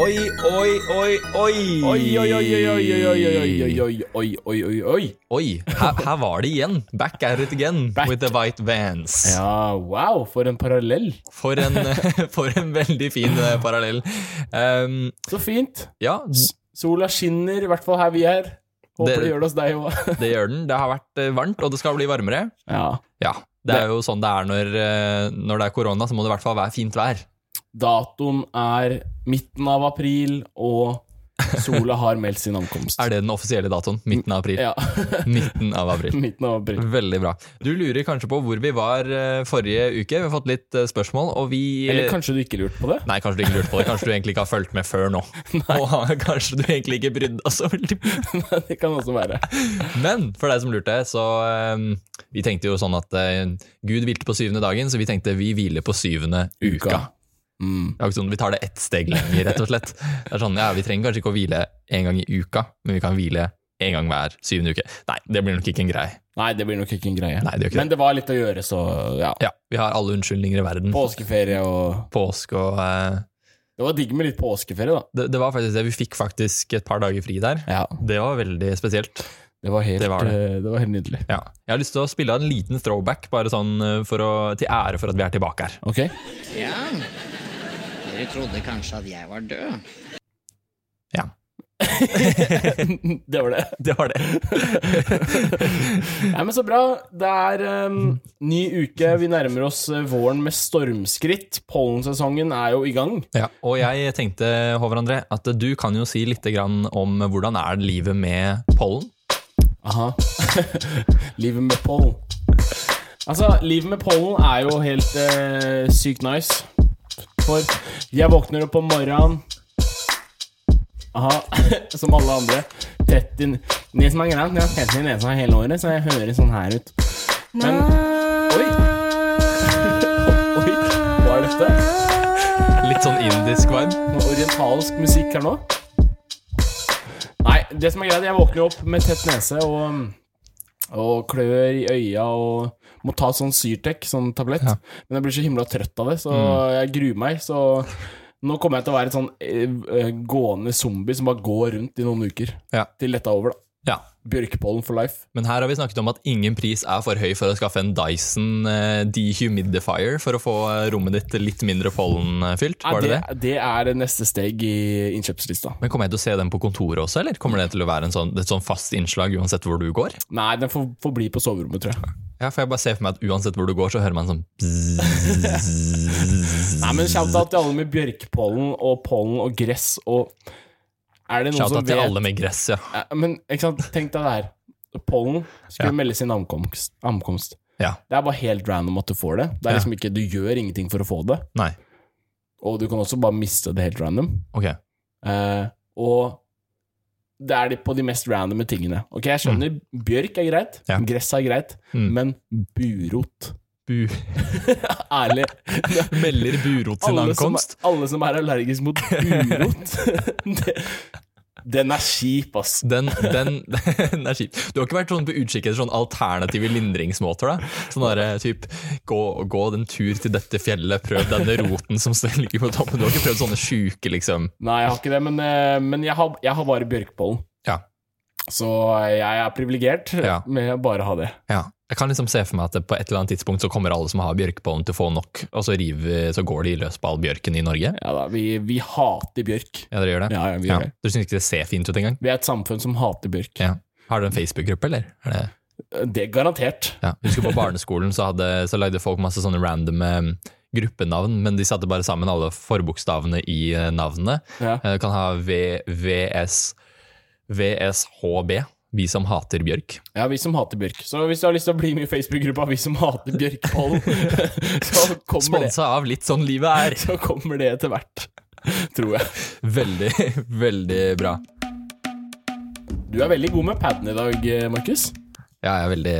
Oi, oi, oi, oi. Oi, oi, oi, oi, oi, oi, oi, oi, oi, oi, oi, oi, oi. Her, her var det igjen. Back at it again Back. with the white vans. Ja, wow, for en parallell. For, en, for en veldig fin eh, parallell. Um, Så fint. ja, Sola skinner, i hvert fall her vi er. Håper Det- det, gjør det hos deg òg. det gjør den. Det har vært eh, varmt, og det skal bli varmere. Ja. Ja, det er jo sånn det er når, eh, når det er korona, så må det i hvert fall være fint vær. Datoen er midten av april, og sola har meldt sin ankomst. Er det den offisielle datoen? Midten av april. Ja. Midten av april. midten av april. Veldig bra. Du lurer kanskje på hvor vi var eh, forrige uke. Vi har fått litt eh, spørsmål, og vi Eller kanskje du ikke lurte på det? Nei, kanskje du ikke lurte på det. Kanskje du egentlig ikke har fulgt med før nå. Og kanskje du egentlig ikke brydde deg så veldig det kan også være. Men for deg som lurte, så um, Vi tenkte jo sånn at eh, Gud hvilte på syvende dagen, så vi tenkte vi hviler på syvende uka. Mm. Det er ikke sånn, vi tar det ett steg lenger, rett og slett. Det er sånn, ja, Vi trenger kanskje ikke å hvile en gang i uka, men vi kan hvile en gang hver syvende uke. Nei, det blir nok ikke en greie. Nei, det blir nok ikke en greie. Nei, det ikke Men det var litt å gjøre, så ja. Ja, Vi har alle unnskyldninger i verden. Påskeferie og Påske og eh, Det var digg med litt påskeferie, da. det, det var faktisk det. Vi fikk faktisk et par dager fri der. Ja, Det var veldig spesielt. det var helt, Det var det. eh, det var helt nydelig. Ja. Jeg har lyst til å spille en liten throwback, bare sånn eh, for å, til ære for at vi er tilbake her. Ok? Ja, dere trodde kanskje at jeg var død. Ja, det var det. det var det. Nei, men Så bra. Det er um, ny uke. Vi nærmer oss eh, våren med stormskritt. Pollensesongen er jo i gang. Ja, og jeg tenkte, Håvard André, at du kan jo si litt grann om hvordan er livet med pollen? Aha. livet med pollen. Altså, livet med pollen er jo helt uh, sykt nice. For jeg våkner opp om morgenen Aha, som alle andre. Tett inn Det som er greit, jeg har tett i nesa hele året, så jeg hører sånn her ut. Men Oi! Oi, hva er dette? Litt sånn indisk vibe? Noe orientalsk musikk her nå? Nei, det som er greit, jeg våkner opp med tett nese og, og klør i øya og må ta sånn Syrtec, sånn tablett. Ja. Men jeg blir så himla trøtt av det, så jeg gruer meg. Så nå kommer jeg til å være et sånn eh, eh, gående zombie som bare går rundt i noen uker. Ja. Til dette er over, da. Ja. Bjørkepollen for life. Men her har vi snakket om at ingen pris er for høy for å skaffe en Dyson eh, dehumidifier for å få eh, rommet ditt litt mindre pollenfylt. Var det det? det er neste steg i innkjøpslista. Men Kommer jeg til å se den på kontoret også, eller kommer det til å være en sånn, et sånn fast innslag uansett hvor du går? Nei, den får, får bli på soverommet, tror jeg. Ja, for jeg bare ser for meg at uansett hvor du går, så hører man sånn Nei, men shout-out til alle med bjørkepollen og pollen og gress og Er det noen Shout som out til alle med gress, ja. Ja, Men ikke sant, tenk deg det her. Pollen skulle Ja. melde sin ankomst. ankomst. ja. Det er bare helt random at du får det. Det er liksom ikke, Du gjør ingenting for å få det. Nei. Og du kan også bare miste det helt random. Ok. Eh, og det er på de mest randomme tingene. Ok, Jeg skjønner bjørk er greit, gress er greit, Mm. men burot Bu Ærlig. melder burot sin alle som, ankomst. alle som er allergisk mot burot det, Den er kjip, ass. Den, den, den er kjip. Du har ikke vært sånn på utkikk etter sånn alternative lindringsmåter? da? Sånn derre typ gå, gå en tur til dette fjellet, prøv denne roten som ligger på toppen. Du har ikke prøvd sånne sjuke, liksom Nei, jeg har ikke det, men, eh, men jeg, har, jeg har bare bjørkpollen. Ja. Så jeg er privilegert Ja. med å bare ha det. ja. Jeg kan liksom se for meg at på et eller annet tidspunkt så kommer alle som har bjørkepollen til å få nok, og så, river, så går de løs på all bjørken i Norge. Ja da, Vi, vi hater bjørk. Ja, dere gjør det? Ja, ja, vi gjør det. Du syns ikke det ser fint ut engang? Vi er et samfunn som hater bjørk. Ja. Har dere en Facebook-gruppe, eller? Er det Det er garantert. Ja, husker på barneskolen så, hadde, så lagde folk masse sånne random eh, gruppenavn, men de satte bare sammen alle forbokstavene i navnene. navnet. Ja. Eh, Du kan ha v, VS, VSHB, vi som hater bjørk. ja, vi som hater bjørk. Så hvis du har lyst til å bli med i Facebook-gruppa Vi som hater Bjørkpollen, så kommer det Sponsa av litt sånn livet er. Så kommer det etter hvert. Tror jeg. Veldig, veldig bra. Du er veldig god med paden i dag, Markus. Ja, jeg er veldig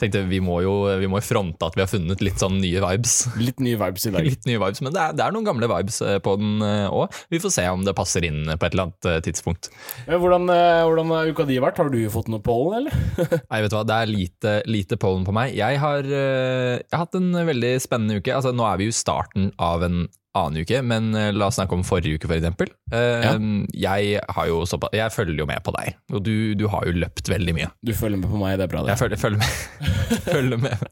tenkte vi må jo vi må fronte at vi har funnet litt sånn nye vibes. Litt nye vibes i dag. Litt nye vibes, Men det er, det er noen gamle vibes eh, på den òg. Vi får se om det passer inn på et eller annet eh, tidspunkt. Hvordan, eh, hvordan har uka di vært? Har du fått noe pollen, eller? Nei, vet du hva, det er lite, lite pollen på meg. Jeg har, eh, jeg har hatt en veldig spennende uke. Altså, nå er vi jo starten av en annen uke, men eh, la oss snakke om forrige uke, for eksempel. Eh, Jeg har jo såpass Jeg følger jo med på deg, og du, du har jo løpt veldig mye. Du følger med på meg, det er bra, det. Jeg følger, følger med. følger med.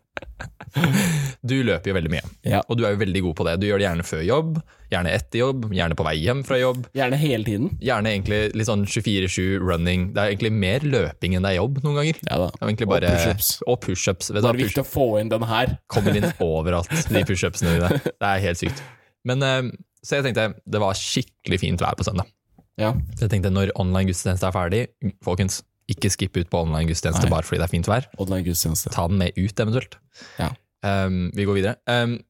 Du løper jo veldig mye, Ja. og du er jo veldig god på det. Du gjør det gjerne før jobb, gjerne etter jobb, gjerne på vei hjem fra jobb. Gjerne hele tiden. Gjerne egentlig litt sånn 24-7 running. Det er egentlig mer løping enn det er jobb noen ganger. Ja da. Bare, pushups. Og pushups. Vet det er Bare viktig å få inn den her. kommer inn overalt, de pushupsene dine. Det er helt sykt. Men eh, Så jeg tenkte det var skikkelig fint vær på søndag. Ja. Så jeg tenkte når online gudstjeneste er ferdig, folkens, ikke skipp ut på online gudstjeneste Nei. bare fordi det er fint vær. Online gudstjeneste. Ta den med ut, eventuelt. Ja. Um, vi går videre. Um,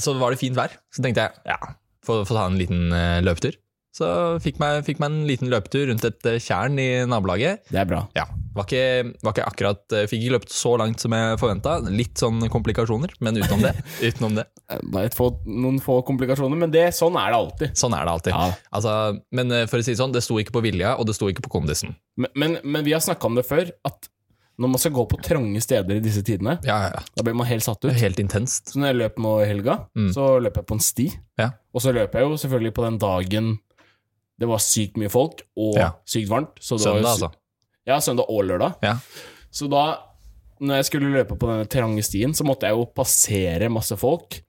så var det fint vær, så tenkte jeg ja, få, få ta en liten uh, løpetur. Så fikk meg, fikk meg en liten løpetur rundt et uh, tjern i nabolaget. Det er bra. Ja, var ikke, var ikke akkurat uh, Fikk ikke løpt så langt som jeg forventa. Litt sånn komplikasjoner, men utenom det. utenom det. Eh, Bare få, noen få komplikasjoner, men det, sånn er det alltid. Sånn er det alltid. Ja. Altså, men for å si det sånn, det sto ikke på vilja, og det sto ikke på kondisen. Men, men, men vi har snakka om det før, at når man skal gå på trange steder i disse tidene, Ja, ja, ja. da blir man helt satt ut. helt intenst. Så når jeg løp nå i helga, Mm. så løp jeg på en sti. Ja. Og så løp jeg jo selvfølgelig på den dagen det var sykt mye folk, og Ja. sykt varmt. Så det var Søndag, jo, altså. Ja, søndag og lørdag. Ja. Så da, når jeg skulle løpe på denne trange stien, så måtte jeg jo passere masse folk.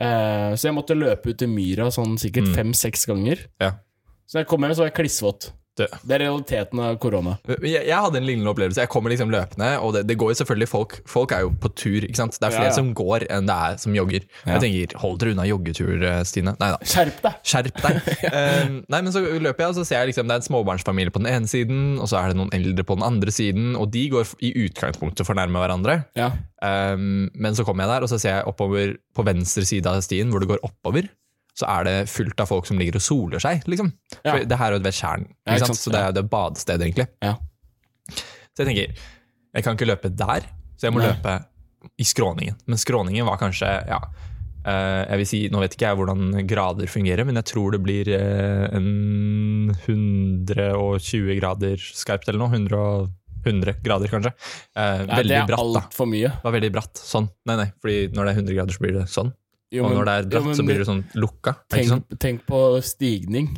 Eh, så jeg måtte løpe ut i myra sånn sikkert Mm. fem-seks ganger. Ja. Så da jeg kom hjem, så var jeg klissvåt. Du. Det er realiteten av korona. Jeg, jeg hadde en lignende opplevelse. Jeg kommer liksom løpende, og det, det går jo selvfølgelig folk Folk er jo på tur, ikke sant. Det er flere Ja, ja. som går enn det er som jogger. Ja. Jeg tenker, hold dere unna joggetur, eh, Stine. Nei da. Skjerp deg! Skjerp deg. Eh, nei, men så løper jeg, og så ser jeg liksom det er en småbarnsfamilie på den ene siden, og så er det noen eldre på den andre siden, og de går i utgangspunktet for nærme hverandre. Ja. Um, men så kommer jeg der, og så ser jeg oppover på venstre side av stien, hvor det går oppover. Så er det fullt av folk som ligger og soler seg, liksom. Ja. For det her er jo ved tjern, Ja, så det er jo det badestedet, egentlig. Ja. Så jeg tenker, jeg kan ikke løpe der, så jeg må Nei. løpe i skråningen. Men skråningen var kanskje, ja eh, jeg vil si, Nå vet ikke jeg hvordan grader fungerer, men jeg tror det blir eh, en 120 grader skarpt eller noe. 100, 100 grader, kanskje. Eh, Nei, veldig det er bratt, altfor mye. Det var veldig bratt. Sånn. Nei, nei, fordi når det er 100 grader, så blir det sånn. Jo, og når det er bratt, jo, men så blir det sånn lukka. tenk, sånn? tenk på stigning.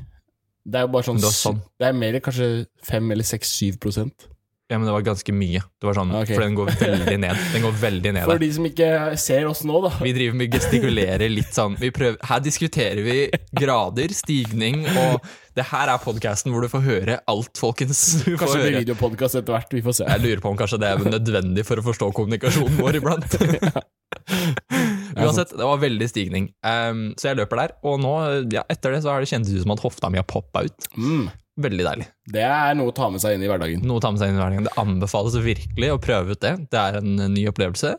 Det er jo bare sånn, det sånn. Det er mer kanskje 5 eller 6-7 prosent. Ja, men det var ganske mye. Det var sånn, okay. For den går veldig ned. Den går veldig ned For de som ikke ser oss nå, da. Vi driver med gestikulerer litt sånn vi prøver, Her diskuterer vi grader, stigning, og det her er podkasten hvor du får høre alt, folkens. Du Kanskje det blir videopodkast etter hvert. Vi får se. Jeg lurer på om kanskje det er nødvendig for å forstå kommunikasjonen vår iblant. Uansett, det var veldig stigning. Um, så jeg løper der, og nå, ja, etter det så har det kjentes ut som at hofta mi har poppa ut. Mm. Veldig deilig. Det er noe å ta med seg inn i hverdagen. Noe å ta med seg inn i hverdagen. Det anbefales virkelig å prøve ut det. Det er en ny opplevelse.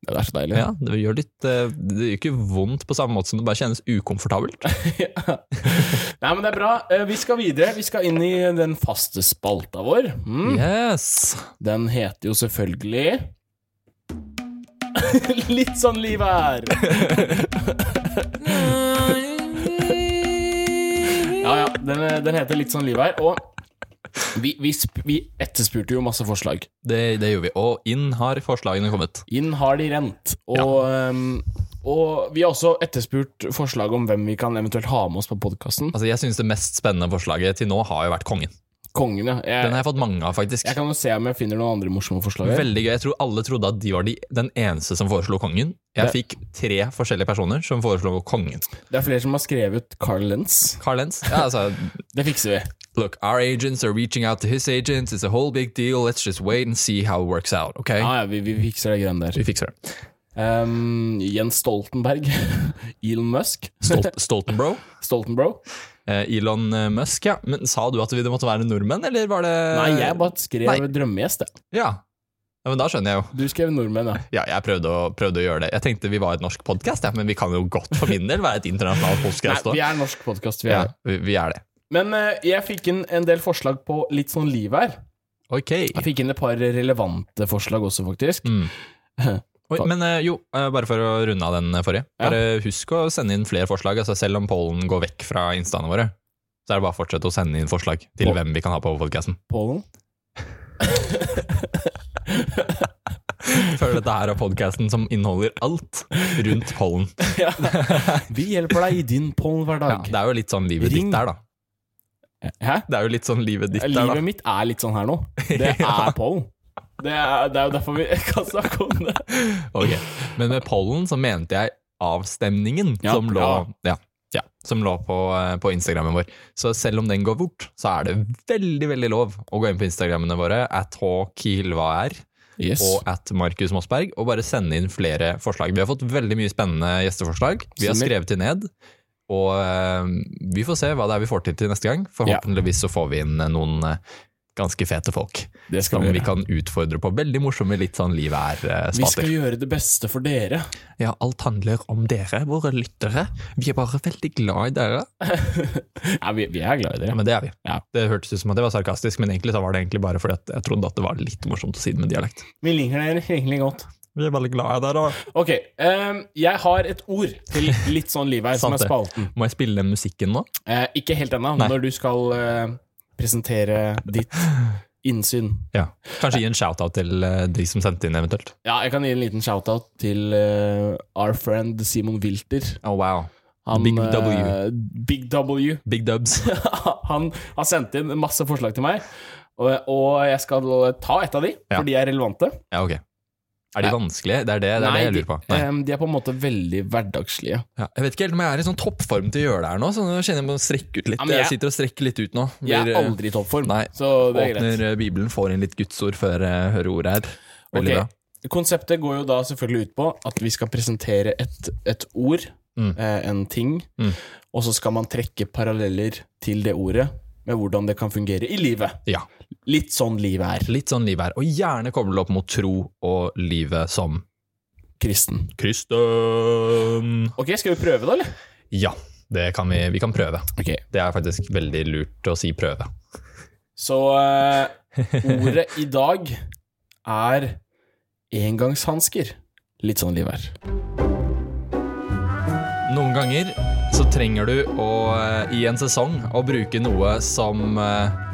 Det er så deilig. Ja, det gjør litt eh, Det gjør ikke vondt på samme måte som det bare kjennes ukomfortabelt. Nei, men det er bra. Eh, Vi skal videre. Vi skal inn i den faste spalta vår. Mm. Yes! Den heter jo selvfølgelig Litt sånn liv er. ja, ja. Den, den heter Litt sånn liv er. Og vi, vi, vi etterspurte jo masse forslag. Det, det gjorde vi. Og inn har forslagene kommet. Inn har de rent. Og, ehm, og vi har også etterspurt forslag om hvem vi kan eventuelt ha med oss på podkasten. Altså, Jeg syns det mest spennende forslaget til nå har jo vært Kongen. Kongen, ja. Den har jeg fått mange av, faktisk. jeg kan jo se om jeg finner noen andre morsomme forslag. Veldig gøy. Jeg tror alle trodde at de var de, den eneste som foreslo Kongen. Jeg Det- fikk tre forskjellige personer som foreslo Kongen. Det er flere som har skrevet Carl Lenz. Carl Lenz. Ja, altså, Det fikser vi. Look, our agents are reaching out to his agents. It's a whole big deal. Let's just wait and see how it works out. Ok? Ja, ja, vi, vi fikser det greiene der. Vi fikser det. Um, Jens Stoltenberg. Elon Musk. Stolt, Stoltenbro. Stoltenbro. Eh, Elon eh, Musk, ja. Men sa du at det måtte være nordmenn, eller var det Nei, jeg bare skrev Nei. drømmegjest, jeg. Ja. ja, men da skjønner jeg jo. Du skrev nordmenn, ja. Ja, jeg prøvde å, prøvde å gjøre det. Jeg tenkte vi var et norsk podkast, ja, men vi kan jo godt for min del være et internasjonalt Nei, podcast vi er norsk podkast, vi Ja, vi, vi er det. Men uh, jeg fikk inn en del forslag på litt sånn liv her. Ok. Jeg fikk inn et par relevante forslag også, faktisk. Mm. Oi, men eh, jo, eh, bare for å runde av den forrige. forrige. Ja. Bare husk å sende inn flere forslag. Altså selv om pollen går vekk fra instaene våre, så er det bare å fortsette å sende inn forslag til Pol- hvem vi kan ha på podkasten. Pollen. føler dette her er podkasten som inneholder alt rundt pollen. Ja. Vi hjelper deg i din pollenhverdag. Ja, det er jo litt sånn livet Ring. ditt der, da. Hæ? Det er jo litt sånn livet ditt der, Livet mitt er litt sånn her nå. Det er pollen. Det er, det er jo derfor vi kan snakke om det. Ok, Men med pollen så mente jeg avstemningen Ja, som lå, ja, ja, som lå på, eh, på Instagrammen vår. Så selv om den går bort, så er det veldig veldig lov å gå inn på Instagrammene våre, at hkilvaer Yes. og at Markus Mossberg, og bare sende inn flere forslag. Vi har fått veldig mye spennende gjesteforslag. Vi har skrevet de ned. Og eh, vi får se hva det er vi får til til neste gang. Forhåpentligvis så får vi inn eh, noen ganske fete folk. Det skal Som vi vi kan utfordre på veldig morsomme, litt sånn livet er-spater. Vi skal gjøre det beste for dere. Ja, alt handler om dere, våre lyttere. Vi er bare veldig glad i dere. Ja, vi, vi er glad i dere. Ja, men det er vi. Ja. Det hørtes ut som at det var sarkastisk, men egentlig så var det egentlig bare fordi at jeg trodde at det var litt morsomt å si det med dialekt. Vi liker dere egentlig godt. Vi er veldig glad i dere. Ok, um, jeg har et ord til litt sånn liv her, som er spalten. Må jeg spille den musikken nå? Uh, ikke helt ennå, når du skal eh, presentere ditt innsyn. Ja. Kanskje gi en shout-out til eh, de som sendte inn, eventuelt. Ja, jeg kan gi en liten shout-out til uh, our friend Simon Wilter. Oh, wow. Han, Big W. Uh, Big W. Big dubs. Han har sendt inn masse forslag til meg, og, og jeg skal ta et av de, Ja. for de er relevante. Ja, ok. Er de vanskelige? Det er det, det, er det jeg lurer på. Nei. de er på en måte veldig hverdagslige. Ja, jeg vet ikke helt om jeg er i sånn toppform til å gjøre det her nå, så nå kjenner jeg må strekke ut litt. Ja, jeg- jeg sitter og strekker litt ut nå. Jeg er eh, aldri i toppform, Nei. så det er greit. Åpner eh, Bibelen, får inn litt gudsord før jeg hører ordet her. Veldig Ok. bra. Konseptet går jo da selvfølgelig ut på at vi skal presentere et, et ord, Mm. eh, en ting, Mm. og så skal man trekke paralleller til det ordet, med hvordan det kan fungere i livet. Ja. Litt sånn livet er. Litt sånn livet er. Og gjerne koble opp mot tro og livet som Kristen. kristen. Ok, skal vi prøve da, eller? Ja, det kan vi, vi kan prøve. Okay. Det er faktisk veldig lurt å si prøve. så uh, ordet i dag er engangshansker. Litt sånn livet er. Noen ganger så trenger du å, eh, i en sesong å bruke noe som, eh,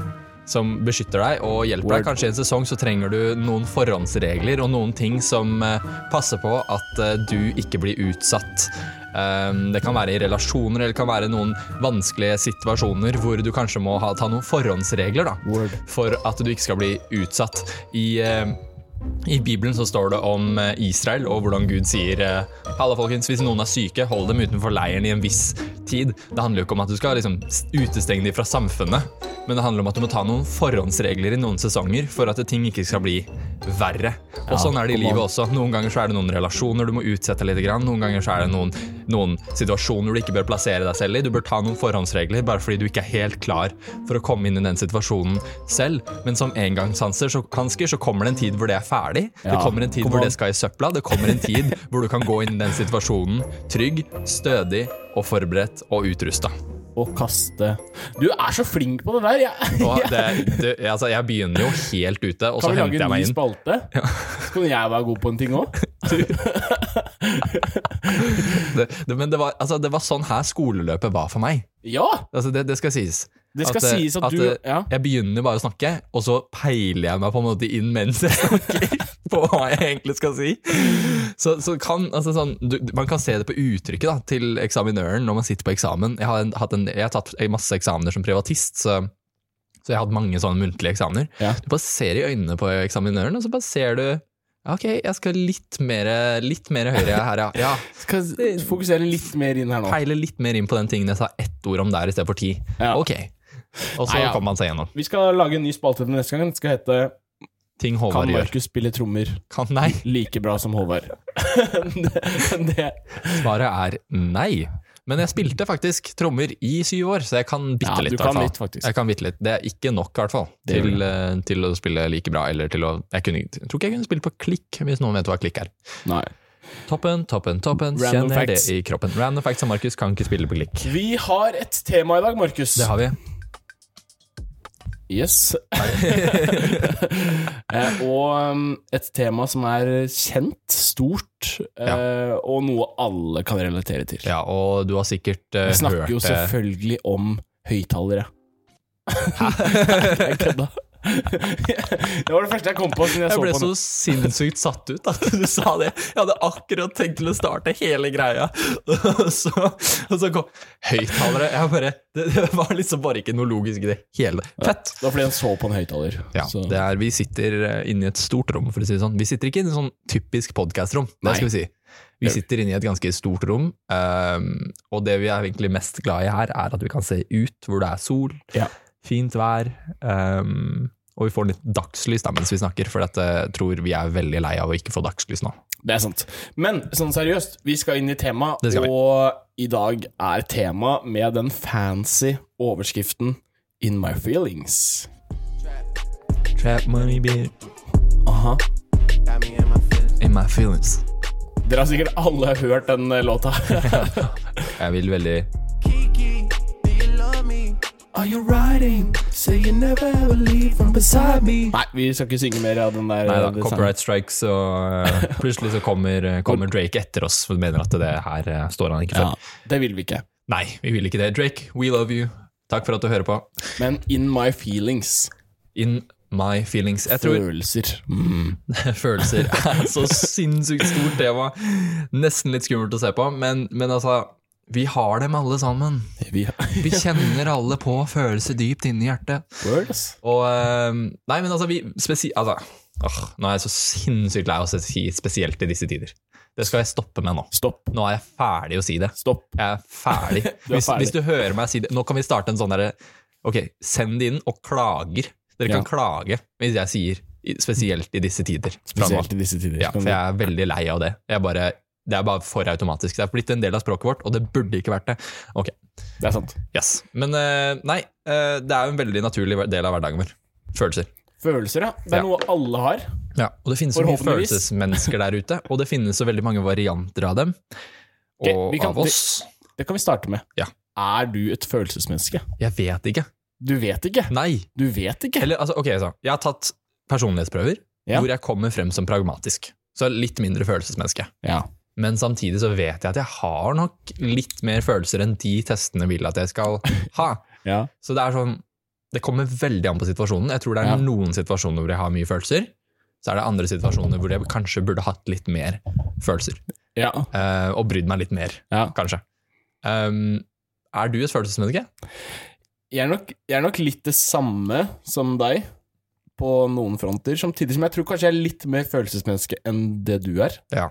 som beskytter deg og hjelper Word. deg. Kanskje i en sesong så trenger du noen forhåndsregler og noen ting som eh, passer på at eh, du ikke blir utsatt. Um, Det kan være i relasjoner eller det kan være noen vanskelige situasjoner hvor du kanskje må ha, ta noen forhåndsregler da, Word. for at du ikke skal bli utsatt. I, eh, I Bibelen så står det om Israel og hvordan Gud sier Halla folkens, hvis noen er syke, hold dem utenfor leiren i en viss tid. Det handler jo ikke om at du skal liksom utestenge dem fra samfunnet, men det handler om at du må ta noen forhåndsregler i noen sesonger for at ting ikke skal bli verre. Og Ja, sånn er det i livet også. Noen ganger så er det noen relasjoner du må utsette litt, grann. noen ganger så er det noen, noen situasjoner du ikke bør plassere deg selv i. Du bør ta noen forhåndsregler bare fordi du ikke er helt klar for å komme inn i den situasjonen selv. Men som engangshansker så, så kommer det en tid hvor det er ferdig. Det kommer en tid hvor det skal i søpla. Det kommer en tid hvor du kan gå inn i den situasjonen trygg, stødig og forberedt og utrusta. Og kaste Du er så flink på det der! Jeg, det, det, altså, jeg begynner jo helt ute, og så kan vi lage en ny spalte? Ja. Så kan jeg være god på en ting òg? Men det var, altså, det var sånn her skoleløpet var for meg. Ja! Altså, det, det skal sies. Det skal at, sies at du eh, Ja. Jeg begynner bare å snakke, og så peiler jeg meg på en måte inn mens jeg snakker på hva jeg egentlig skal si. Så, så kan, altså sånn, du, Man kan se det på uttrykket da, til eksaminøren når man sitter på eksamen. Jeg har, en, hatt en, jeg har tatt masse eksamener som privatist, så, så jeg har hatt mange sånne muntlige eksamener. Ja. Du bare ser i øynene på eksaminøren, og så bare ser du Ok, jeg skal litt mer, litt mer høyre her, ja. ja. Skal fokusere litt mer inn her nå. Peile litt mer inn på den tingen jeg sa ett ord om der i stedet for ti. Ja. Ok. Og så Nei, ja. kommer man seg gjennom. Vi skal lage en ny spalte til neste gang. Den skal hete Ting Håvard gjør. Kan Markus spille trommer Kan nei. like bra som Håvard? det, det, Svaret er nei. Men jeg spilte faktisk trommer i syv år, så jeg kan bitte Ja, litt. du kan litt, faktisk. Jeg kan bitte litt. Det er ikke nok, i hvert fall, til, eh, til å spille like bra. Eller til å Jeg, kunne, jeg tror ikke jeg kunne spille på klikk, hvis noen vet hva klikk er. Nei. Toppen, toppen, toppen. Random Kjenner facts. det i kroppen. Random facts av Markus kan ikke spille på klikk. Vi har et tema i dag, Markus. Det har vi. Yes. eh, og um, et tema som er kjent, stort, eh, og noe alle kan relatere til. Ja, og du har sikkert eh, Vi snakker hørt jo selvfølgelig om høyttalere. Jeg kødda. Det var det første jeg kom på jeg, Jeg ble så sinnssykt satt ut at du sa det. Jeg hadde akkurat tenkt til å starte hele greia, og så, og så kom høyttalere. Jeg bare, det, det var liksom bare ikke noe logisk i det hele. Fett! Det var fordi han så på en høyttaler. Ja, det er, vi sitter eh, inne i et stort rom, for å si det sånn. Vi sitter ikke i en sånn typisk podkastrom, det skal vi si. Vi sitter inne i et ganske stort rom, um, og det vi er egentlig mest glad i her, er at vi kan se ut hvor det er sol, Ja. fint vær, ehm, og vi får litt dagslys da mens vi snakker, for jeg tror vi er veldig lei av å ikke få dagslys nå. Det er sant. Men sånn seriøst, vi skal inn i tema, Det vi. og i dag er tema med den fancy overskriften In my feelings. Trap money beer. Aha. in my feelings. Dere har sikkert alle hørt den eh, låta. Jeg vil veldig Are you riding? Say you never ever leave from beside me. Nei, vi skal ikke synge mer av den der. Nei da, det copyright strikes, og eh, plutselig så kommer, kommer Drake etter oss, for mener at det her eh, står han ikke Ja, det vil vi ikke. Nei, vi vil ikke det. Drake, we love you. Takk for at du hører på. Men In my feelings. In my feelings. Jeg tror Følelser. Mm. følelser er så sinnssykt stort tema. Nesten litt skummelt å se på, men, men altså Vi har dem alle sammen. Vi Vi kjenner alle på følelser dypt inni hjertet. Words. Og eh, Nei, men altså, vi spesi... Altså, åh, nå er jeg så sinnssykt lei av å si spesielt i disse tider. Det skal jeg stoppe med nå. Stopp. Nå er jeg ferdig å si det. Stopp. Jeg er ferdig. Du er ferdig. hvis du hører meg si det Nå kan vi starte en sånn derre Ok, send det inn og klager. Dere Ja. kan klage hvis jeg sier spesielt i disse tider. Spesielt i disse tider. Ja, for jeg er veldig lei av det. Jeg bare, det er bare for automatisk. Det er blitt en del av språket vårt, og det burde ikke vært det. Ok, Det er sant. yes. Men eh, nei, eh, det er jo en veldig naturlig del av hverdagen vår. Følelser. Følelser, ja. Det er Ja. noe alle har. Ja, og det finnes så mye følelsesmennesker der ute, og det finnes så veldig mange varianter av dem. Og okay, kan- av oss. Det kan vi starte med. Ja. Er du et følelsesmenneske? Jeg vet ikke. Du vet ikke. Nei. Du vet ikke. Eller, altså, ok, så. Jeg har tatt personlighetsprøver Ja. hvor jeg kommer frem som pragmatisk. Så litt mindre følelsesmenneske. Ja. Men samtidig så vet jeg at jeg har nok litt mer følelser enn de testene vil at jeg skal ha. ja. Så det er sånn Det kommer veldig an på situasjonen. Jeg tror det er Ja. noen situasjoner hvor jeg har mye følelser. Så er det andre situasjoner hvor jeg kanskje burde hatt litt mer følelser. Ja. Uh, og brydd meg litt mer, ja. kanskje. Um, er du et følelsesmenneske? Jeg, er nok, jeg er nok litt det samme som deg på noen fronter, samtidig som jeg tror kanskje jeg er litt mer følelsesmenneske enn det du er. Ja.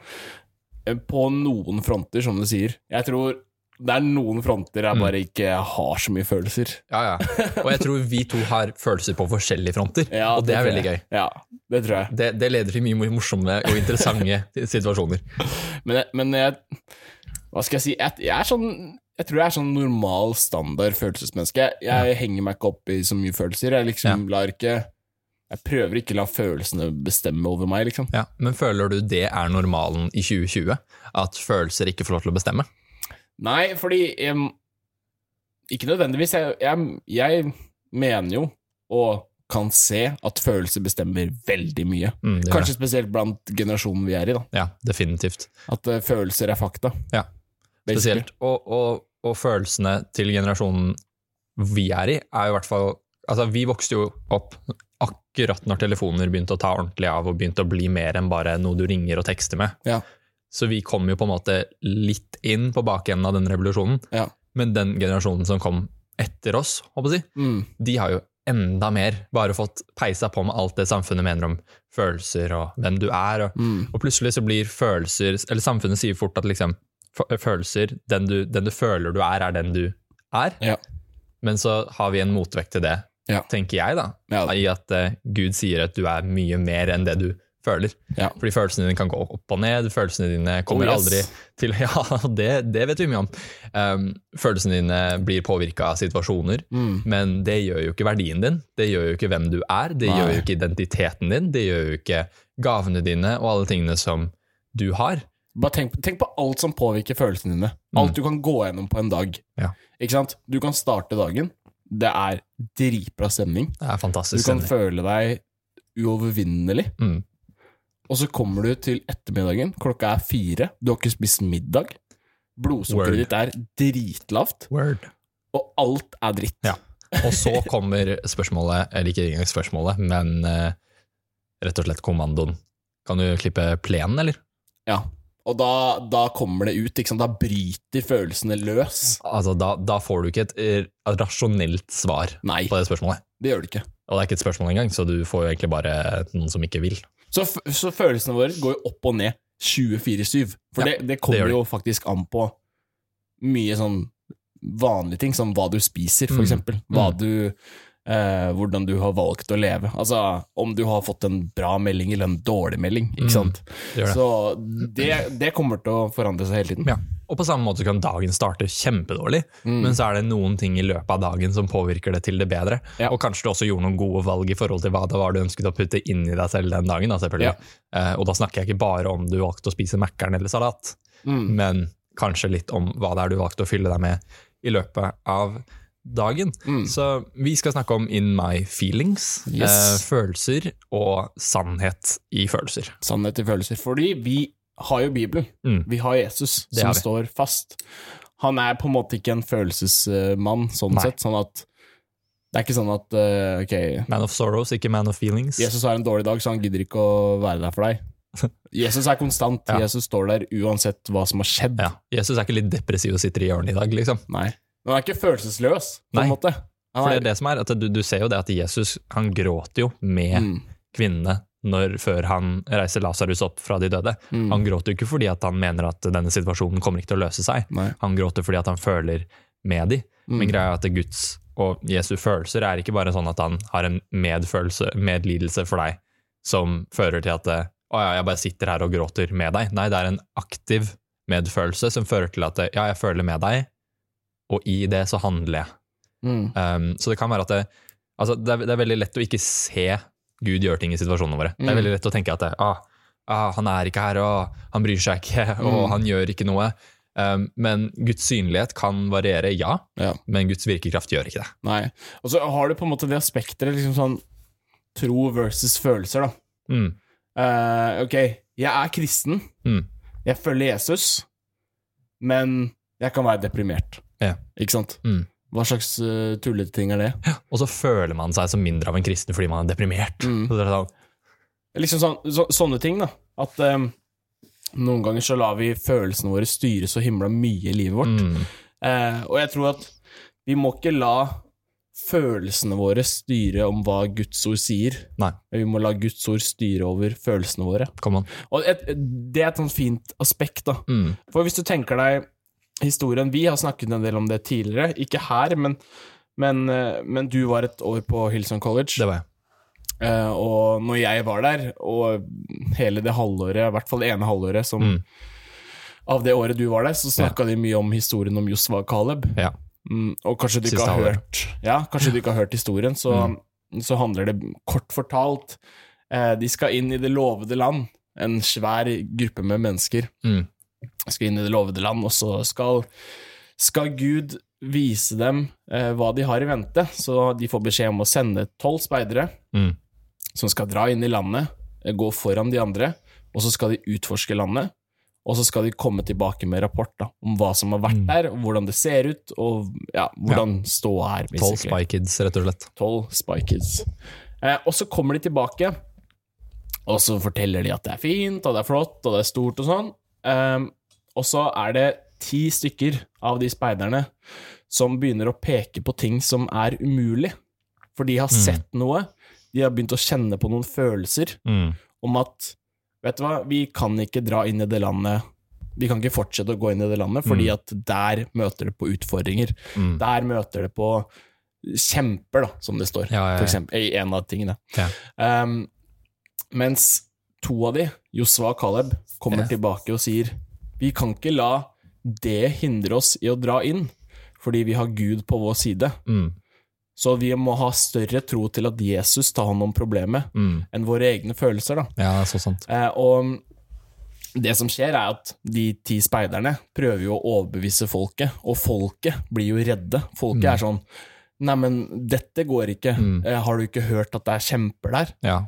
Eh, På noen fronter, som du sier. Jeg tror det er noen fronter jeg Mm. bare ikke har så mye følelser. Ja, ja. Og jeg tror vi to har følelser på forskjellige fronter, Ja, og det er veldig gøy. Ja, det tror jeg. Det, det leder til mye mor- morsomme og interessante situasjoner. Men, jeg- men jeg Hva skal jeg si? Jeg, jeg er sånn Jeg tror jeg er sånn normal standard følelsesmenneske. Jeg, jeg henger meg ikke opp i så mye følelser. Jeg liksom lar ikke Jeg prøver ikke å la følelsene bestemme over meg, liksom. Ja, men føler du det er normalen i 2020? At følelser ikke får lov til å bestemme? Nei, fordi um, Ikke nødvendigvis. Jeg, jeg, jeg mener jo, og kan se, at følelser bestemmer veldig mye. Mm, Kanskje spesielt blant generasjonen vi er i, da. Ja, definitivt. At uh, følelser er fakta. Ja. Spesielt. Og, og, og følelsene til generasjonen vi er i, er jo i hvert fall Altså, vi vokste jo opp akkurat når telefoner begynte å ta ordentlig av og begynte å bli mer enn bare noe du ringer og tekster med. Ja. Så vi kom jo på en måte litt inn på bakenden av den revolusjonen. Ja. Men den generasjonen som kom etter oss, håper jeg, Mm. de har jo enda mer bare fått peisa på med alt det samfunnet mener om følelser og hvem du er. Og, Mm. og plutselig så blir følelser Eller samfunnet sier fort at liksom følelser, den du, den du føler du er, er den du er. Ja. Men så har vi en motvekt til det, Ja. tenker jeg, da. Ja. I at uh, Gud sier at du er mye mer enn det du føler. Ja. Fordi følelsene dine kan gå opp og ned, følelsene dine kommer Oh, yes. aldri til Ja, det, det vet vi mye om. Um, følelsene dine blir påvirka av situasjoner, Mm. men det gjør jo ikke verdien din. Det gjør jo ikke hvem du er, det Nei. gjør jo ikke identiteten din, det gjør jo ikke gavene dine og alle tingene som du har. Bare tenk, tenk på alt som påvirker følelsene dine. Alt du kan gå gjennom på en dag. Mm. Ja. Ikke sant? Du kan starte dagen. Det er dritbra stemning. Det er Du kan stemning. føle deg uovervinnelig. Mm. Og så kommer du til ettermiddagen, klokka er fire, du har ikke spist middag. Blodsukkeret ditt er dritlavt, Word. og alt er dritt. Ja. Og så kommer spørsmålet, eller ikke engang spørsmålet, men uh, rett og slett kommandoen. Kan du klippe plenen, eller? Ja. Og da, da kommer det ut, ikke sant? da bryter følelsene løs. Altså, da, da får du ikke et eh, rasjonelt svar Nei, på det spørsmålet. det gjør du ikke. Og det er ikke et spørsmål engang, så du får jo egentlig bare noen som ikke vil. Så, så følelsene våre går jo opp og ned 24-7. For Ja, det, det kommer det. jo faktisk an på mye sånn vanlige ting, som hva du spiser, for Mm. eksempel. Hva Mm. du eh, hvordan du har valgt å leve. Altså om du har fått en bra melding eller en dårlig melding, ikke Mm. Det det. Så det, det kommer til å forandre seg hele tiden. Ja. Og på samme måte kan dagen starte kjempedårlig, Mm. men så er det noen ting i løpet av dagen som påvirker det til det bedre. Ja. Og kanskje du også gjorde noen gode valg i forhold til hva det var du ønsket å putte inn i deg selv den dagen. Da, selvfølgelig. Eh, og da snakker jeg ikke bare om du valgte å spise Mækkern eller salat, Mm. men kanskje litt om hva det er du valgte å fylle deg med i løpet av dagen. Mm. Så vi skal snakke om in my feelings, Yes. eh, følelser og sannhet i følelser. Sannhet i følelser. Fordi vi har jo Bibelen. Mm. Vi har Jesus, Det som har står fast. Han er på en måte ikke en følelsesmann, sånn Nei. sett. Sånn at Det er ikke sånn at uh, ok, Man of sorrows, ikke man of feelings. Jesus har en dårlig dag, så han gidder ikke å være der for deg. Jesus er konstant. Ja. Jesus står der uansett hva som har skjedd. Ja. Jesus er ikke litt depressiv og sitter i hjørnet i dag, liksom. Nei. Men han er ikke følelsesløs, på Nei. en måte. Han For det er det som er, at du, du ser jo det at Jesus han gråter jo med Mm, kvinnene når, før han reiser Lasarus opp fra de døde. mm, Han gråter jo ikke fordi at han mener at denne situasjonen kommer ikke til å løse seg. Nei. Han gråter fordi at han føler med de. Mm. Men greia er at Guds og Jesu følelser er ikke bare sånn at han har en medfølelse, medlidelse for deg, som fører til at å ja, jeg bare sitter her og gråter med deg. Nei, det er en aktiv medfølelse som fører til at ja, jeg føler med deg, og i det så handler jeg. Mm, Um, så det kan være at det, altså det, er, det er veldig lett å ikke se Gud gjøre ting i situasjonene våre. Det er Mm. veldig lett å tenke at det, ah, ah, han er ikke her, og han bryr seg ikke, og Mm. han gjør ikke noe. Um, men Guds synlighet kan variere, ja, Ja. men Guds virkekraft gjør ikke det. Nei. Og så har du på en måte det aspektet liksom sånn tro versus følelser, da. Mm, Uh, ok, jeg er kristen. Mm. Jeg følger Jesus, men jeg kan være deprimert. Ja. Ikke sant? Mm. Hva slags uh, tullete ting er det? Og så føler man seg som mindre av en kristen fordi man er deprimert. Mm. Så er sånn, Liksom sånn, så, sånne ting, da. At um, noen ganger så lar vi følelsene våre styre så himla mye i livet vårt. mm, Uh, og jeg tror at vi må ikke la følelsene våre styre om hva Guds ord sier. Nei. Vi må la Guds ord styre over følelsene våre. Og et, det er et sånt fint aspekt, da. Mm, For hvis du tenker deg historien Vi har snakket en del om det tidligere, ikke her, men, men, eh, men du var et år på Hillsong College. det var jeg. Uh, og når jeg var der, og hele det halvåret, i hvert fall det ene halvåret som Mm. av det året du var der, så snakka de mye om historien om Josva Caleb. Ja. Mm, og kanskje du ikke har hørt Ja, kanskje du ikke har hørt historien, så, så handler det kort fortalt uh, De skal inn i det lovede land, en svær gruppe med mennesker Mm, skal inn i det lovede land, og så skal, skal Gud vise dem eh, hva de har i vente. Så de får beskjed om å sende tolv speidere mm, som skal dra inn i landet, eh, gå foran de andre, og så skal de utforske landet. Og så skal de komme tilbake med rapport da, om hva som har vært Mm. der, hvordan det ser ut, og ja, hvordan ståa er. Tolv. Spy Kids, rett og slett. 12 Spy Kids. Eh, og så kommer de tilbake, og så forteller de at det er fint, og det er flott, og det er stort og sånn. Eh, og så er det ti stykker av de speiderne som begynner å peke på ting som er umulig. For de har sett noe, de har begynt å kjenne på noen følelser Mm, om at Vet du hva, vi kan ikke dra inn i det landet Vi kan ikke fortsette å gå inn i det landet, fordi at der møter det på utfordringer. mm, Der møter det på kjemper, da, som det står, Ja, ja, ja. for eksempel, i en av tingene. Um, mens to av de, Josva og Caleb, kommer tilbake og sier vi kan ikke la det hindre oss i å dra inn, fordi vi har Gud på vår side. mm, Så vi må ha større tro til at Jesus tar hånd om problemet, mm. enn våre egne følelser. da. Ja, så sant. Eh, og det som skjer, er at de ti speiderne prøver jo å overbevise folket, og folket blir jo redde. Folket er sånn Neimen, dette går ikke. Mm. Eh, har du ikke hørt at det er kjemper der? Ja.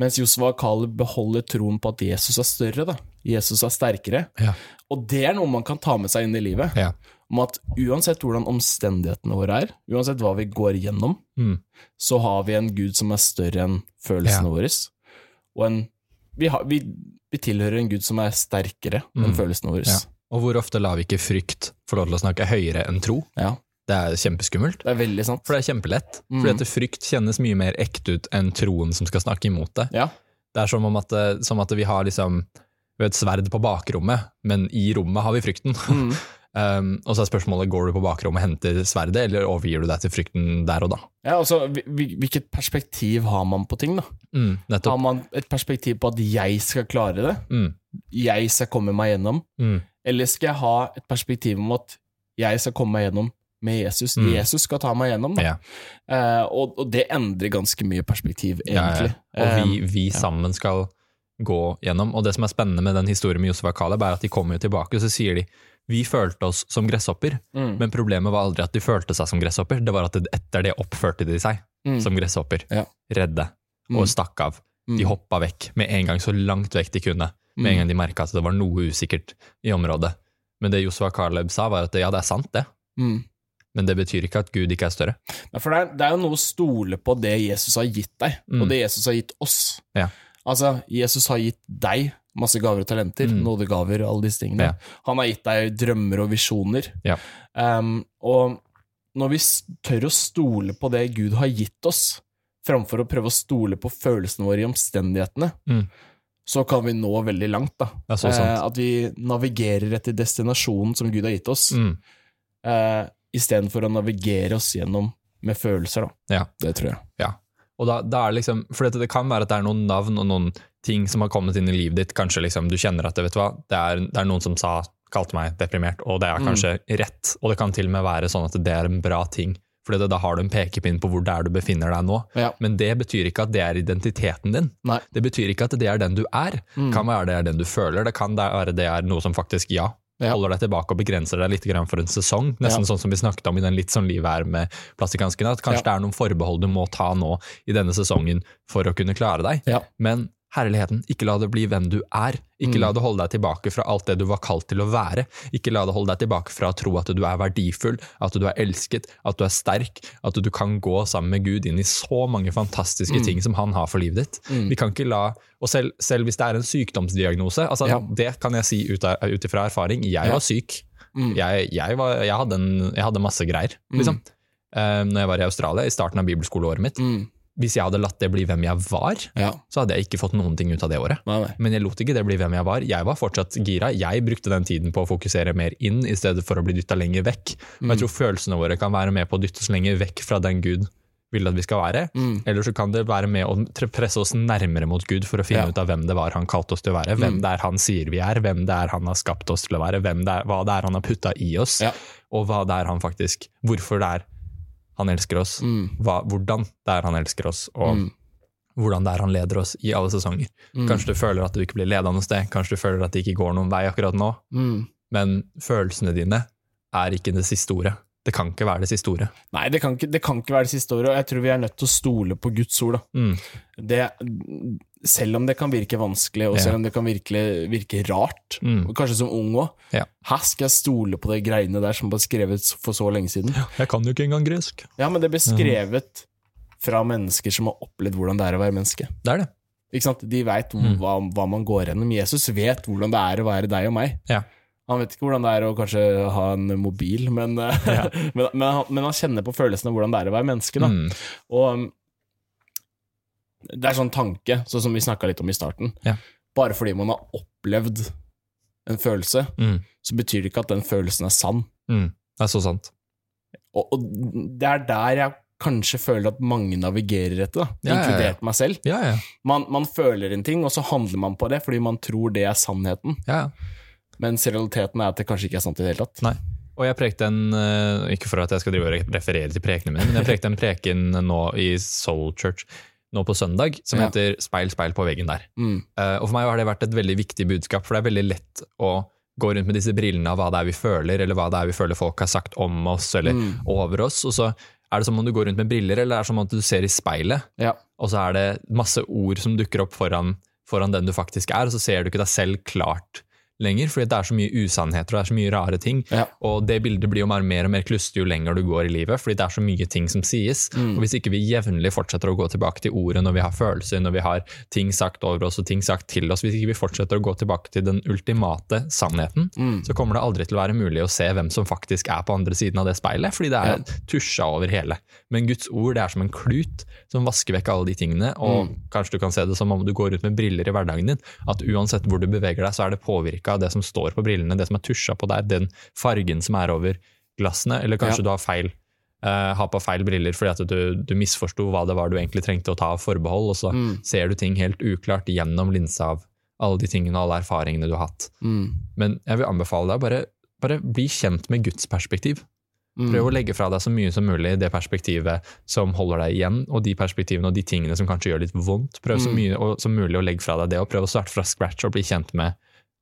Mens Josva og Caleb beholder troen på at Jesus er større, da. Jesus er sterkere. Ja. Og det er noe man kan ta med seg inn i livet. Ja. Om at uansett hvordan omstendighetene våre er, uansett hva vi går gjennom, Mm. så har vi en Gud som er større enn følelsene Ja. våre. Og en, vi, har, vi, vi tilhører en Gud som er sterkere enn Mm. følelsene våre. Og hvor ofte lar vi ikke frykt få lov til å snakke høyere enn tro? Ja, Det er kjempeskummelt. det er veldig sant. For det er kjempelett. Mm. Fordi at frykt kjennes mye mer ekte ut enn troen som skal snakke imot det. Ja, Det er som om at, som at vi har liksom har et sverd på bakrommet, men i rommet har vi frykten. Mm. Um, og så er spørsmålet går du på bakrommet og henter sverdet, eller overgir du deg til frykten der og da? ja altså, hvil- hvil- Hvilket perspektiv har man på ting? da? Mm, Har man et perspektiv på at jeg skal klare det? Mm, Jeg skal komme meg gjennom? mm, Eller skal jeg ha et perspektiv om at jeg skal komme meg gjennom med Jesus? Mm. Jesus skal ta meg gjennom, da. ja. Uh, og, og det endrer ganske mye perspektiv, Ja, ja. egentlig. Og vi, Eh, vi sammen skal gå gjennom. Og det som er spennende med den historien med Josef og Caleb, er at de kommer jo tilbake, og så sier de vi følte oss som gresshopper, mm, men problemet var aldri at de følte seg som gresshopper, det var at etter det oppførte de seg mm, som gresshopper. Ja. Redde. mm, Og stakk av. De mm, hoppa vekk med en gang, så langt vekk de kunne. Med en mm, gang de merka at det var noe usikkert i området. Men det Josef og Caleb sa, var at ja, det er sant, det. mm. Men det betyr ikke at Gud ikke er større. Ja, For det er, det er jo noe å stole på det Jesus har gitt deg, Mm. og det Jesus har gitt oss. Ja. Altså, Jesus har gitt deg masse gaver og talenter, Mm. nådegaver, alle disse tingene. Ja. Han har gitt deg drømmer og visjoner. Ja. Um, og når vi tør å stole på det Gud har gitt oss, framfor å prøve å stole på følelsene våre i omstendighetene, Mm. så kan vi nå veldig langt. da. Det er så Eh, at vi navigerer etter destinasjonen som Gud har gitt oss, Mm. eh, istedenfor å navigere oss gjennom med følelser. da. Ja. Det tror jeg. Ja. Og da, da er liksom, for det, det kan være at det er noen navn og noen ting som har kommet inn i livet ditt. Kanskje liksom, du kjenner at det, vet du hva, det er, det er noen som sa, kalte meg deprimert, og det er Mm. kanskje rett. Og det kan til og med være sånn at det er en bra ting. For da har du en pekepinn på hvor det er du befinner deg nå. Ja. Men det betyr ikke at det er identiteten din. Nei. Det betyr ikke at det er den du er. Mm. kan være det er den du føler. Det kan være det er noe som faktisk, ja, Ja. holder deg tilbake og begrenser deg litt for en sesong. Nesten Ja. sånn som vi snakket om i den Litt sånn livet er med plastikkhanskene. At kanskje Ja. det er noen forbehold du må ta nå i denne sesongen for å kunne klare deg. Men herligheten, ikke la det bli hvem du er. Ikke Mm. la det holde deg tilbake fra alt det du var kalt til å være. Ikke la det holde deg tilbake fra å tro at du er verdifull, at du er elsket, at du er sterk, at du kan gå sammen med Gud inn i så mange fantastiske Mm. ting som han har for livet ditt. Mm. Vi kan ikke la, og selv, selv hvis det er en sykdomsdiagnose, altså Ja. det kan jeg si ut av- ut ifra erfaring, jeg var syk. Mm. Jeg, jeg, var, jeg, hadde en, jeg hadde masse greier, liksom. Uh, når jeg var i Australia, i starten av bibelskoleåret mitt. Mm. Hvis jeg hadde latt det bli hvem jeg var, Ja. så hadde jeg ikke fått noen ting ut av det året. Nei, nei. Men jeg lot ikke det bli hvem jeg var. Jeg var fortsatt gira. Jeg brukte den tiden på å fokusere mer inn, i stedet for å bli dytta lenger vekk. Og jeg tror følelsene våre kan være med på å dytte oss lenger vekk fra den Gud vil at vi skal være. Mm. Eller så kan det være med å presse oss nærmere mot Gud for å finne Ja. ut av hvem det var han kalte oss til å være, hvem Mm. det er han sier vi er, hvem det er han har skapt oss til å være, hvem det er, hva det er han har putta i oss, Ja. og hva det er han faktisk Hvorfor det er han elsker oss, Mm. hva, hvordan det er han elsker oss, og Mm. hvordan det er han leder oss i alle sesonger. Mm. Kanskje du føler at du ikke blir ledende noe sted, kanskje du føler at det ikke går noen vei akkurat nå, Mm. men følelsene dine er ikke det siste ordet. Det kan ikke være det siste ordet. Nei, det kan, ikke, det kan ikke være det siste ordet, og jeg tror vi er nødt til å stole på Guds ord. Mm. Det, selv om det kan virke vanskelig, og Ja. selv om det kan virke, virke rart, Mm. og kanskje som ung òg, Ja. her skal jeg stole på de greiene der som ble skrevet for så lenge siden. Jeg kan jo ikke engang gresk. Ja, men det ble skrevet fra mennesker som har opplevd hvordan det er å være menneske. Det er det. Ikke sant? De veit Mm. hva, hva man går gjennom. Jesus vet hvordan det er å være deg og meg. Ja. Han vet ikke hvordan det er å kanskje ha en mobil, men, ja. men, men, han, men han kjenner på følelsen av hvordan det er å være menneske. Da. Mm. Og um, det er sånn tanke, sånn som vi snakka litt om i starten. Ja. Bare fordi man har opplevd en følelse, Mm. så betyr det ikke at den følelsen er sann. Mm. Det er så sant. Og, og det er der jeg kanskje føler at mange navigerer etter, da. Ja, ja, ja. inkludert meg selv. Ja, ja. Man, man føler en ting, og så handler man på det fordi man tror det er sannheten. ja. Mens realiteten er at det kanskje ikke er sant i det hele tatt. Nei. Og jeg prekte en, eh, ikke for at jeg skal drive og referere til prekenene mine, men jeg prekte en preken nå i Soul Church nå på søndag, som Ja. heter Speil, speil på veggen der. Mm. Uh, Og for meg har det vært et veldig viktig budskap, for det er veldig lett å gå rundt med disse brillene av hva det er vi føler, eller hva det er vi føler folk har sagt om oss, eller Mm. over oss, og så er det som om du går rundt med briller, eller det er som om du ser i speilet, Ja. og så er det masse ord som dukker opp foran foran den du faktisk er, og så ser du ikke deg selv klart lenger, fordi det er så mye usannheter og det er så mye rare ting. Ja. Og det bildet blir jo mer, og mer klustig jo lenger du går i livet, fordi det er så mye ting som sies. Mm. Og hvis ikke vi jevnlig fortsetter å gå tilbake til ordet når vi har følelser, når vi har ting sagt over oss og ting sagt til oss, hvis ikke vi fortsetter å gå tilbake til den ultimate sannheten, Mm. så kommer det aldri til å være mulig å se hvem som faktisk er på andre siden av det speilet, fordi det er tusja over hele. Men Guds ord det er som en klut som vasker vekk alle de tingene, og Mm. kanskje du kan se det som om du går ut med briller i hverdagen din, at uansett hvor du beveger deg, så er det påvirka av det som står på brillene, det som er tusja på der, den fargen som er over glassene, eller kanskje Ja. du har feil uh, ha på feil briller fordi at du, du misforsto hva det var du egentlig trengte å ta av forbehold, og så Mm. ser du ting helt uklart gjennom linsa av alle de tingene og alle erfaringene du har hatt. Mm. Men jeg vil anbefale deg bare, bare bli kjent med Guds perspektiv. Mm. Prøv å legge fra deg så mye som mulig det perspektivet som holder deg igjen, og de perspektivene og de tingene som kanskje gjør litt vondt. Prøv så Mm. mye og, som mulig å legge fra deg det, og prøv å starte fra scratch og bli kjent med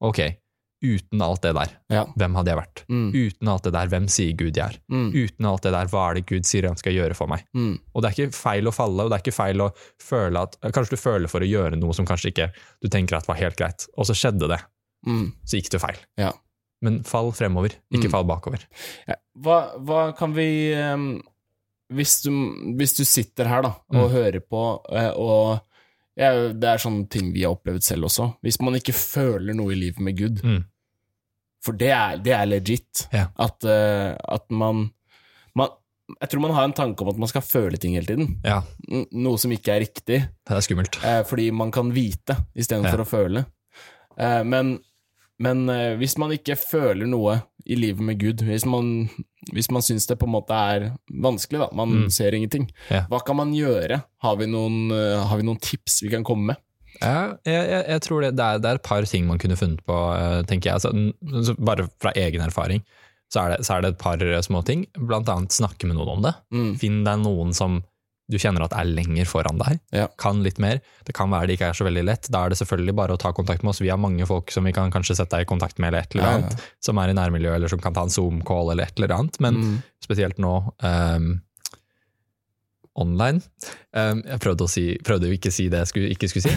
ok, uten alt det der, Ja. hvem hadde jeg vært? Mm. Uten alt det der, hvem sier Gud jeg er? Mm. Uten alt det der, hva er det Gud sier han skal gjøre for meg? Mm. Og det er ikke feil å falle, og det er ikke feil å føle at Kanskje du føler for å gjøre noe som kanskje ikke du tenker at var helt greit, og så skjedde det. Mm. Så gikk det feil. Ja. Men fall fremover, ikke Mm. fall bakover. Ja. Hva, hva kan vi um, hvis, du, hvis du sitter her da og Mm. hører på, eh, og ja, det er sånne ting vi har opplevd selv også Hvis man ikke føler noe i livet med Gud, Mm. for det er, det er legit, Ja. at, eh, at man, man Jeg tror man har en tanke om at man skal føle ting hele tiden, Ja, noe som ikke er riktig. det er skummelt. Eh, fordi man kan vite istedenfor Ja. å føle. Men men eh, hvis man ikke føler noe i livet med Gud, hvis man, hvis man syns det på en måte er vanskelig, da, man Mm. ser ingenting, Ja. hva kan man gjøre? Har vi noen, uh, har vi noen tips vi kan komme med? Ja, jeg, jeg, jeg tror det, det, er, det er et par ting man kunne funnet på, eh, tenker jeg. Altså, bare fra egen erfaring så er, det, så er det et par eh, små ting. Blant annet snakke med noen om det. Mm. Finn deg noen som du kjenner at er lenger foran deg. Ja. Kan litt mer. Det kan være det ikke er så veldig lett. Da er det selvfølgelig bare å ta kontakt med oss. Vi har mange folk som vi kan kanskje sette deg i kontakt med, eller et eller Ja, ja. annet. Som er i nærmiljøet, eller som kan ta en Zoom-call, eller et eller annet. Men Mm. spesielt nå um, online. um, jeg prøvde å, si, prøvde ikke si det jeg skulle, ikke skulle si.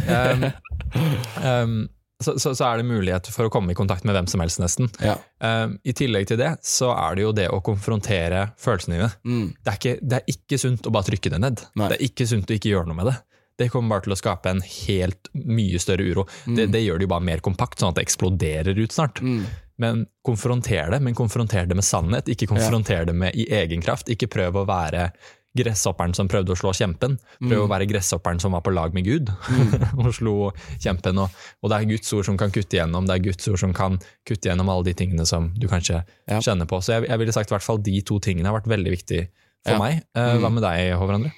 Um, så, så, så er det mulighet for å komme i kontakt med hvem som helst, nesten. Ja. Ehm, I tillegg til det, så er det jo det å konfrontere følelsene dine. Mm. Det er ikke, det er ikke sunt å bare trykke det ned. Nei. Det er ikke sunt å ikke gjøre noe med det. Det kommer bare til å skape en helt mye større uro. Det, det gjør det jo bare mer kompakt, sånn at det eksploderer ut snart. Mm. Men konfronter det, men konfronter det med sannhet. Ikke konfronter det med i egen kraft. Ikke prøv å være gresshopperen som prøvde å slå kjempen. Prøv å være gresshopperen som var på lag med Gud og slo kjempen. Og, og det er Guds ord som kan kutte igjennom, det er Guds ord som kan kutte igjennom alle de tingene som du kanskje Ja. kjenner på. Så jeg, jeg ville sagt i hvert fall de to tingene har vært veldig viktige for Ja. meg. Eh, Hva med deg, Håvard André?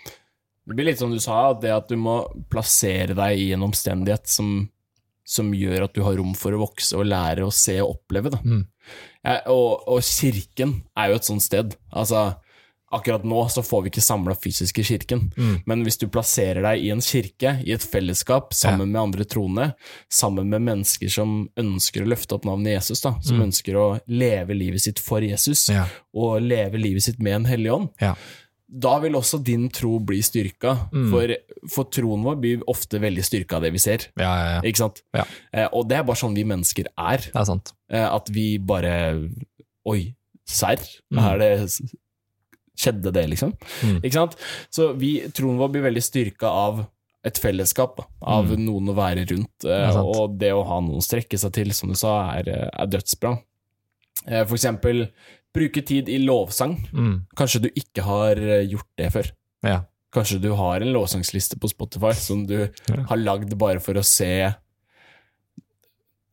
Det blir litt som du sa, det at du må plassere deg i en omstendighet som, som gjør at du har rom for å vokse og lære å se og oppleve. Da. Mm. Ja, og, og kirken er jo et sånt sted. Altså, akkurat nå så får vi ikke samla fysisk i kirken, Mm. men hvis du plasserer deg i en kirke, i et fellesskap, sammen med andre troende, sammen med mennesker som ønsker å løfte opp navnet Jesus, da, som ønsker å leve livet sitt for Jesus, Mm. Ja. og leve livet sitt med en hellig ånd, Ja. da vil også din tro bli styrka. Mm. For, for troen vår blir ofte veldig styrka av det vi ser. Ja, ja, ja. Ikke sant? Ja. Eh, og det er bare sånn vi mennesker er. Det er sant. Eh, at vi bare Oi, serr? Mm. Er det Skjedde det, liksom? Mm. Ikke sant? Så vi, troen vår blir veldig styrka av et fellesskap, da, av noen å være rundt. eh, Mm. sant. og det å ha noen å strekke seg til, som du sa, er, eh, er dødsbra. Eh, for eksempel bruke tid i lovsang. Mm. Kanskje du ikke har gjort det før. Ja. Kanskje du har en lovsangsliste på Spotify som du Ja. har lagd bare for å se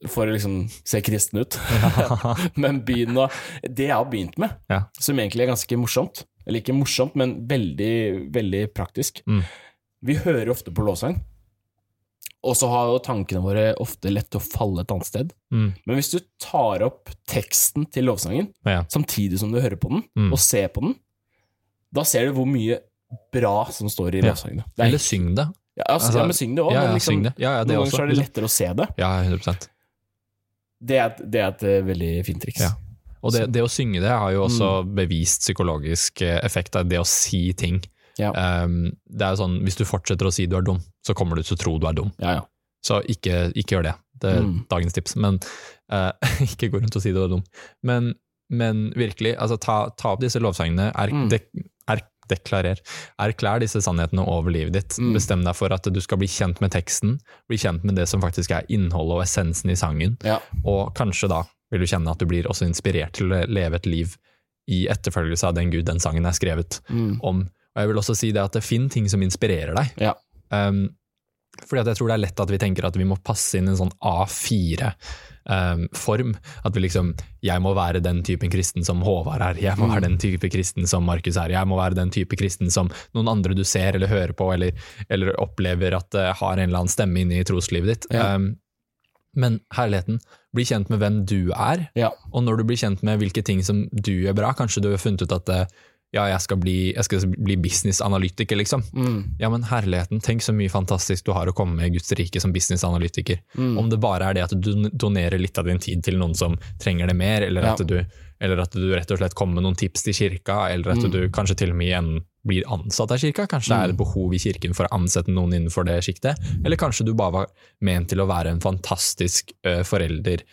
For å liksom se kristen ut. men begynn å Det jeg har begynt med, Ja. som egentlig er ganske morsomt Eller ikke morsomt, men veldig, veldig praktisk. Mm. Vi hører ofte på lovsang, og så har jo tankene våre ofte lett til å falle et annet sted. Mm. Men hvis du tar opp teksten til lovsangen Ja. samtidig som du hører på den, Mm. og ser på den, da ser du hvor mye bra som står i Ja. lovsangene. Det er Eller syng det. ja, altså, Altså, ja, men syng det òg. Ja, ja, liksom. Noen ganger er det lettere å se det. Ja, 100% Det er et, det er et eh, veldig fint triks. Ja. Og det, det å synge det har jo også Mm. bevist psykologisk eh, effekt av det å si ting. Ja. Um, det er jo sånn, Hvis du fortsetter å si du er dum, så kommer du til å tro du er dum. Ja, ja. Så ikke, ikke gjør det. Det er Mm. dagens tips. Men uh, ikke gå rundt og si du er dum. Men, men virkelig, altså ta, ta opp disse lovsangene. Er, Mm. dek, er, deklarer. Erklær disse sannhetene over livet ditt. Mm. Bestem deg for at du skal bli kjent med teksten, bli kjent med det som faktisk er innholdet og essensen i sangen. Ja. Og kanskje da vil du kjenne at du blir også inspirert til å leve et liv i etterfølgelse av den Gud den sangen er skrevet Mm. om. Og jeg vil også si det at det finner ting som inspirerer deg. Ja. Um, fordi at jeg tror det er lett at vi tenker at vi må passe inn en sånn A4-form. at vi liksom Jeg må være den typen kristen som Håvard er. Jeg må Mm. være den type kristen som Markus er. Jeg må være den type kristen som noen andre du ser eller hører på, eller, eller opplever at uh, har en eller annen stemme inne i troslivet ditt. Ja. Um, men herligheten, bli kjent med hvem du er, Ja. og når du blir kjent med hvilke ting som du gjør bra, kanskje du har funnet ut at eh, ja, jeg skal bli, jeg skal bli businessanalytiker, liksom. Mm. Ja, men herligheten, tenk så mye fantastisk du har å komme med i Guds rike som businessanalytiker. Mm. Om det bare er det at du donerer litt av din tid til noen som trenger det mer, eller, Ja. at, du, eller at du rett og slett kommer med noen tips til kirka, eller at Mm. du kanskje til og med igjen blir ansatt av kirka. Kanskje det er et behov i kirken for å ansette noen innenfor det sjiktet. Eller kanskje du bare var ment til å være en fantastisk ø, forelder,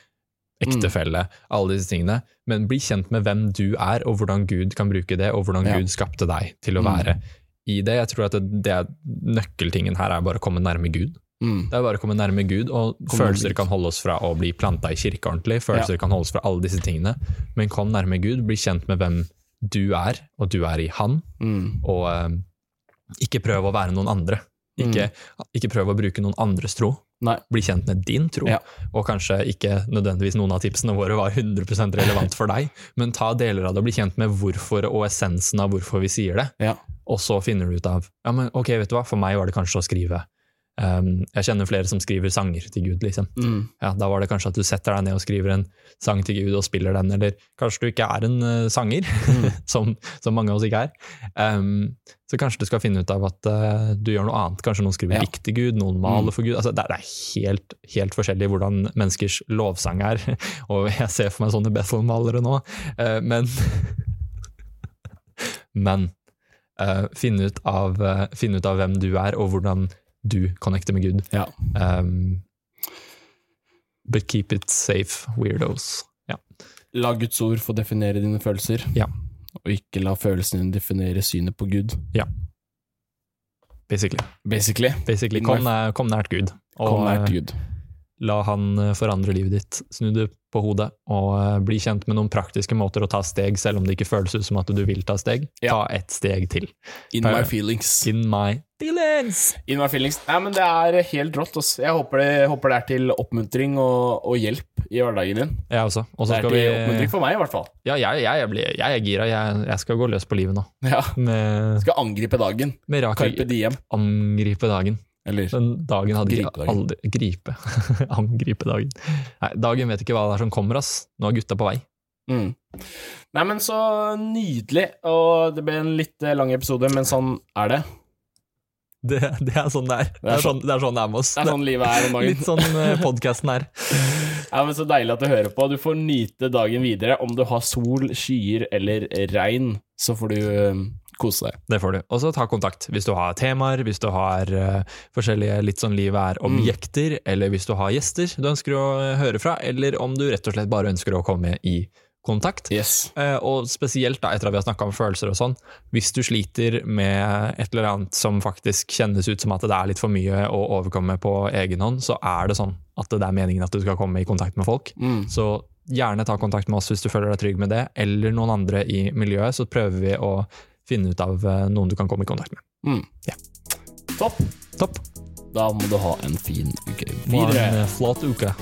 ektefelle, alle disse tingene. Men bli kjent med hvem du er, og hvordan Gud kan bruke det, og hvordan Ja. Gud skapte deg til å Mm. være i det. Jeg tror at det, det nøkkeltingen her er bare å komme nærme Gud. Mm. Det er bare å komme nærme Gud, og Kom følelser nærme kan holde oss fra å bli planta i kirke ordentlig, følelser Ja. kan holde oss fra alle disse tingene, men kom nærme Gud, bli kjent med hvem du er, og du er i Han, Mm. og eh, ikke prøv å være noen andre. Ikke, ikke prøv å bruke noen andres tro. Nei. Bli kjent med din tro, Ja. og kanskje ikke nødvendigvis noen av tipsene våre var 100 relevant for deg, men ta deler av det og bli kjent med hvorfor og essensen av hvorfor vi sier det. Ja. Og så finner du ut av ja, men ok, vet du hva, for meg var det kanskje å skrive um, Jeg kjenner flere som skriver sanger til Gud, liksom. Mm. Ja, da var det kanskje at du setter deg ned og skriver en sang til Gud og spiller den, eller kanskje du ikke er en uh, sanger, Mm. som, som mange av oss ikke er. Um, så kanskje du skal finne ut av at uh, du gjør noe annet. Kanskje noen skriver Ja. Mm. dikt til Gud, noen maler for Gud. Altså, det, er, helt, helt forskjellig hvordan menneskers lovsang er, og jeg ser for meg sånne Bethel-malere nå, uh, men Men finne, ut av, finne ut av hvem du er, og hvordan du connecter med Gud. Ja. Um, but keep it safe, weirdos. Ja. La Guds ord få definere dine følelser, Ja. og ikke la følelsene dine definere synet på Gud. Basically. Basically. Basically. Kom, kom nært Gud. Og Kom nært eh, Gud. La han eh, forandre livet ditt. Snu det på hodet, og eh, bli kjent med noen praktiske måter å ta steg, selv om det ikke føles ut som at du vil ta steg. Ja. Ta ett steg til. In my feelings. In my feelings! In my feelings. Nei, men det er helt rått. ass. Jeg håper det, håper det er til oppmuntring og, og hjelp i hverdagen din. Jeg også. Og så Det er til vi oppmuntring for meg, i hvert fall. Ja, jeg, jeg, jeg, blir- jeg er gira. Jeg skal gå løs på livet nå. Ja. Med, Skal angripe dagen. med rak Carpe diem. Angripe dagen. Eller Den dagen hadde Gripe dagen. aldri Gripe. Angripe dagen. Nei, dagen vet ikke hva det er som kommer, ass. Nå er gutta på vei. mm. Nei, men så nydelig. Og det ble en litt eh, lang episode, men sånn er det. Det, det er sånn det er. Det er sånn det er, sånn det er med oss. Det er sånn livet er om dagen. Litt sånn uh, podkasten er. Ja, men Så deilig at du hører på. Du får nyte dagen videre. Om du har sol, skyer eller regn, så får du eh, kose deg. Det får du. Og så ta kontakt hvis du har temaer, hvis du har uh, forskjellige litt sånn livet er objekter, eller hvis du har gjester du ønsker å eh, høre fra, eller om du rett og slett bare ønsker å komme i kontakt. Yes. Uh, og spesielt da, etter at vi har snakka om følelser og sånn, hvis du sliter med et eller annet som faktisk kjennes ut som at det er litt for mye å overkomme på egen hånd, så er det sånn at det er meningen at du skal komme i kontakt med folk. Mm. Så gjerne ta kontakt med oss hvis du føler deg trygg med det, eller noen andre i miljøet, så prøver vi å finne ut av eh, noen du kan komme i kontakt med. Mm. Ja. Topp. Topp. Da må du ha en fin uke Ha en videre. flott uke.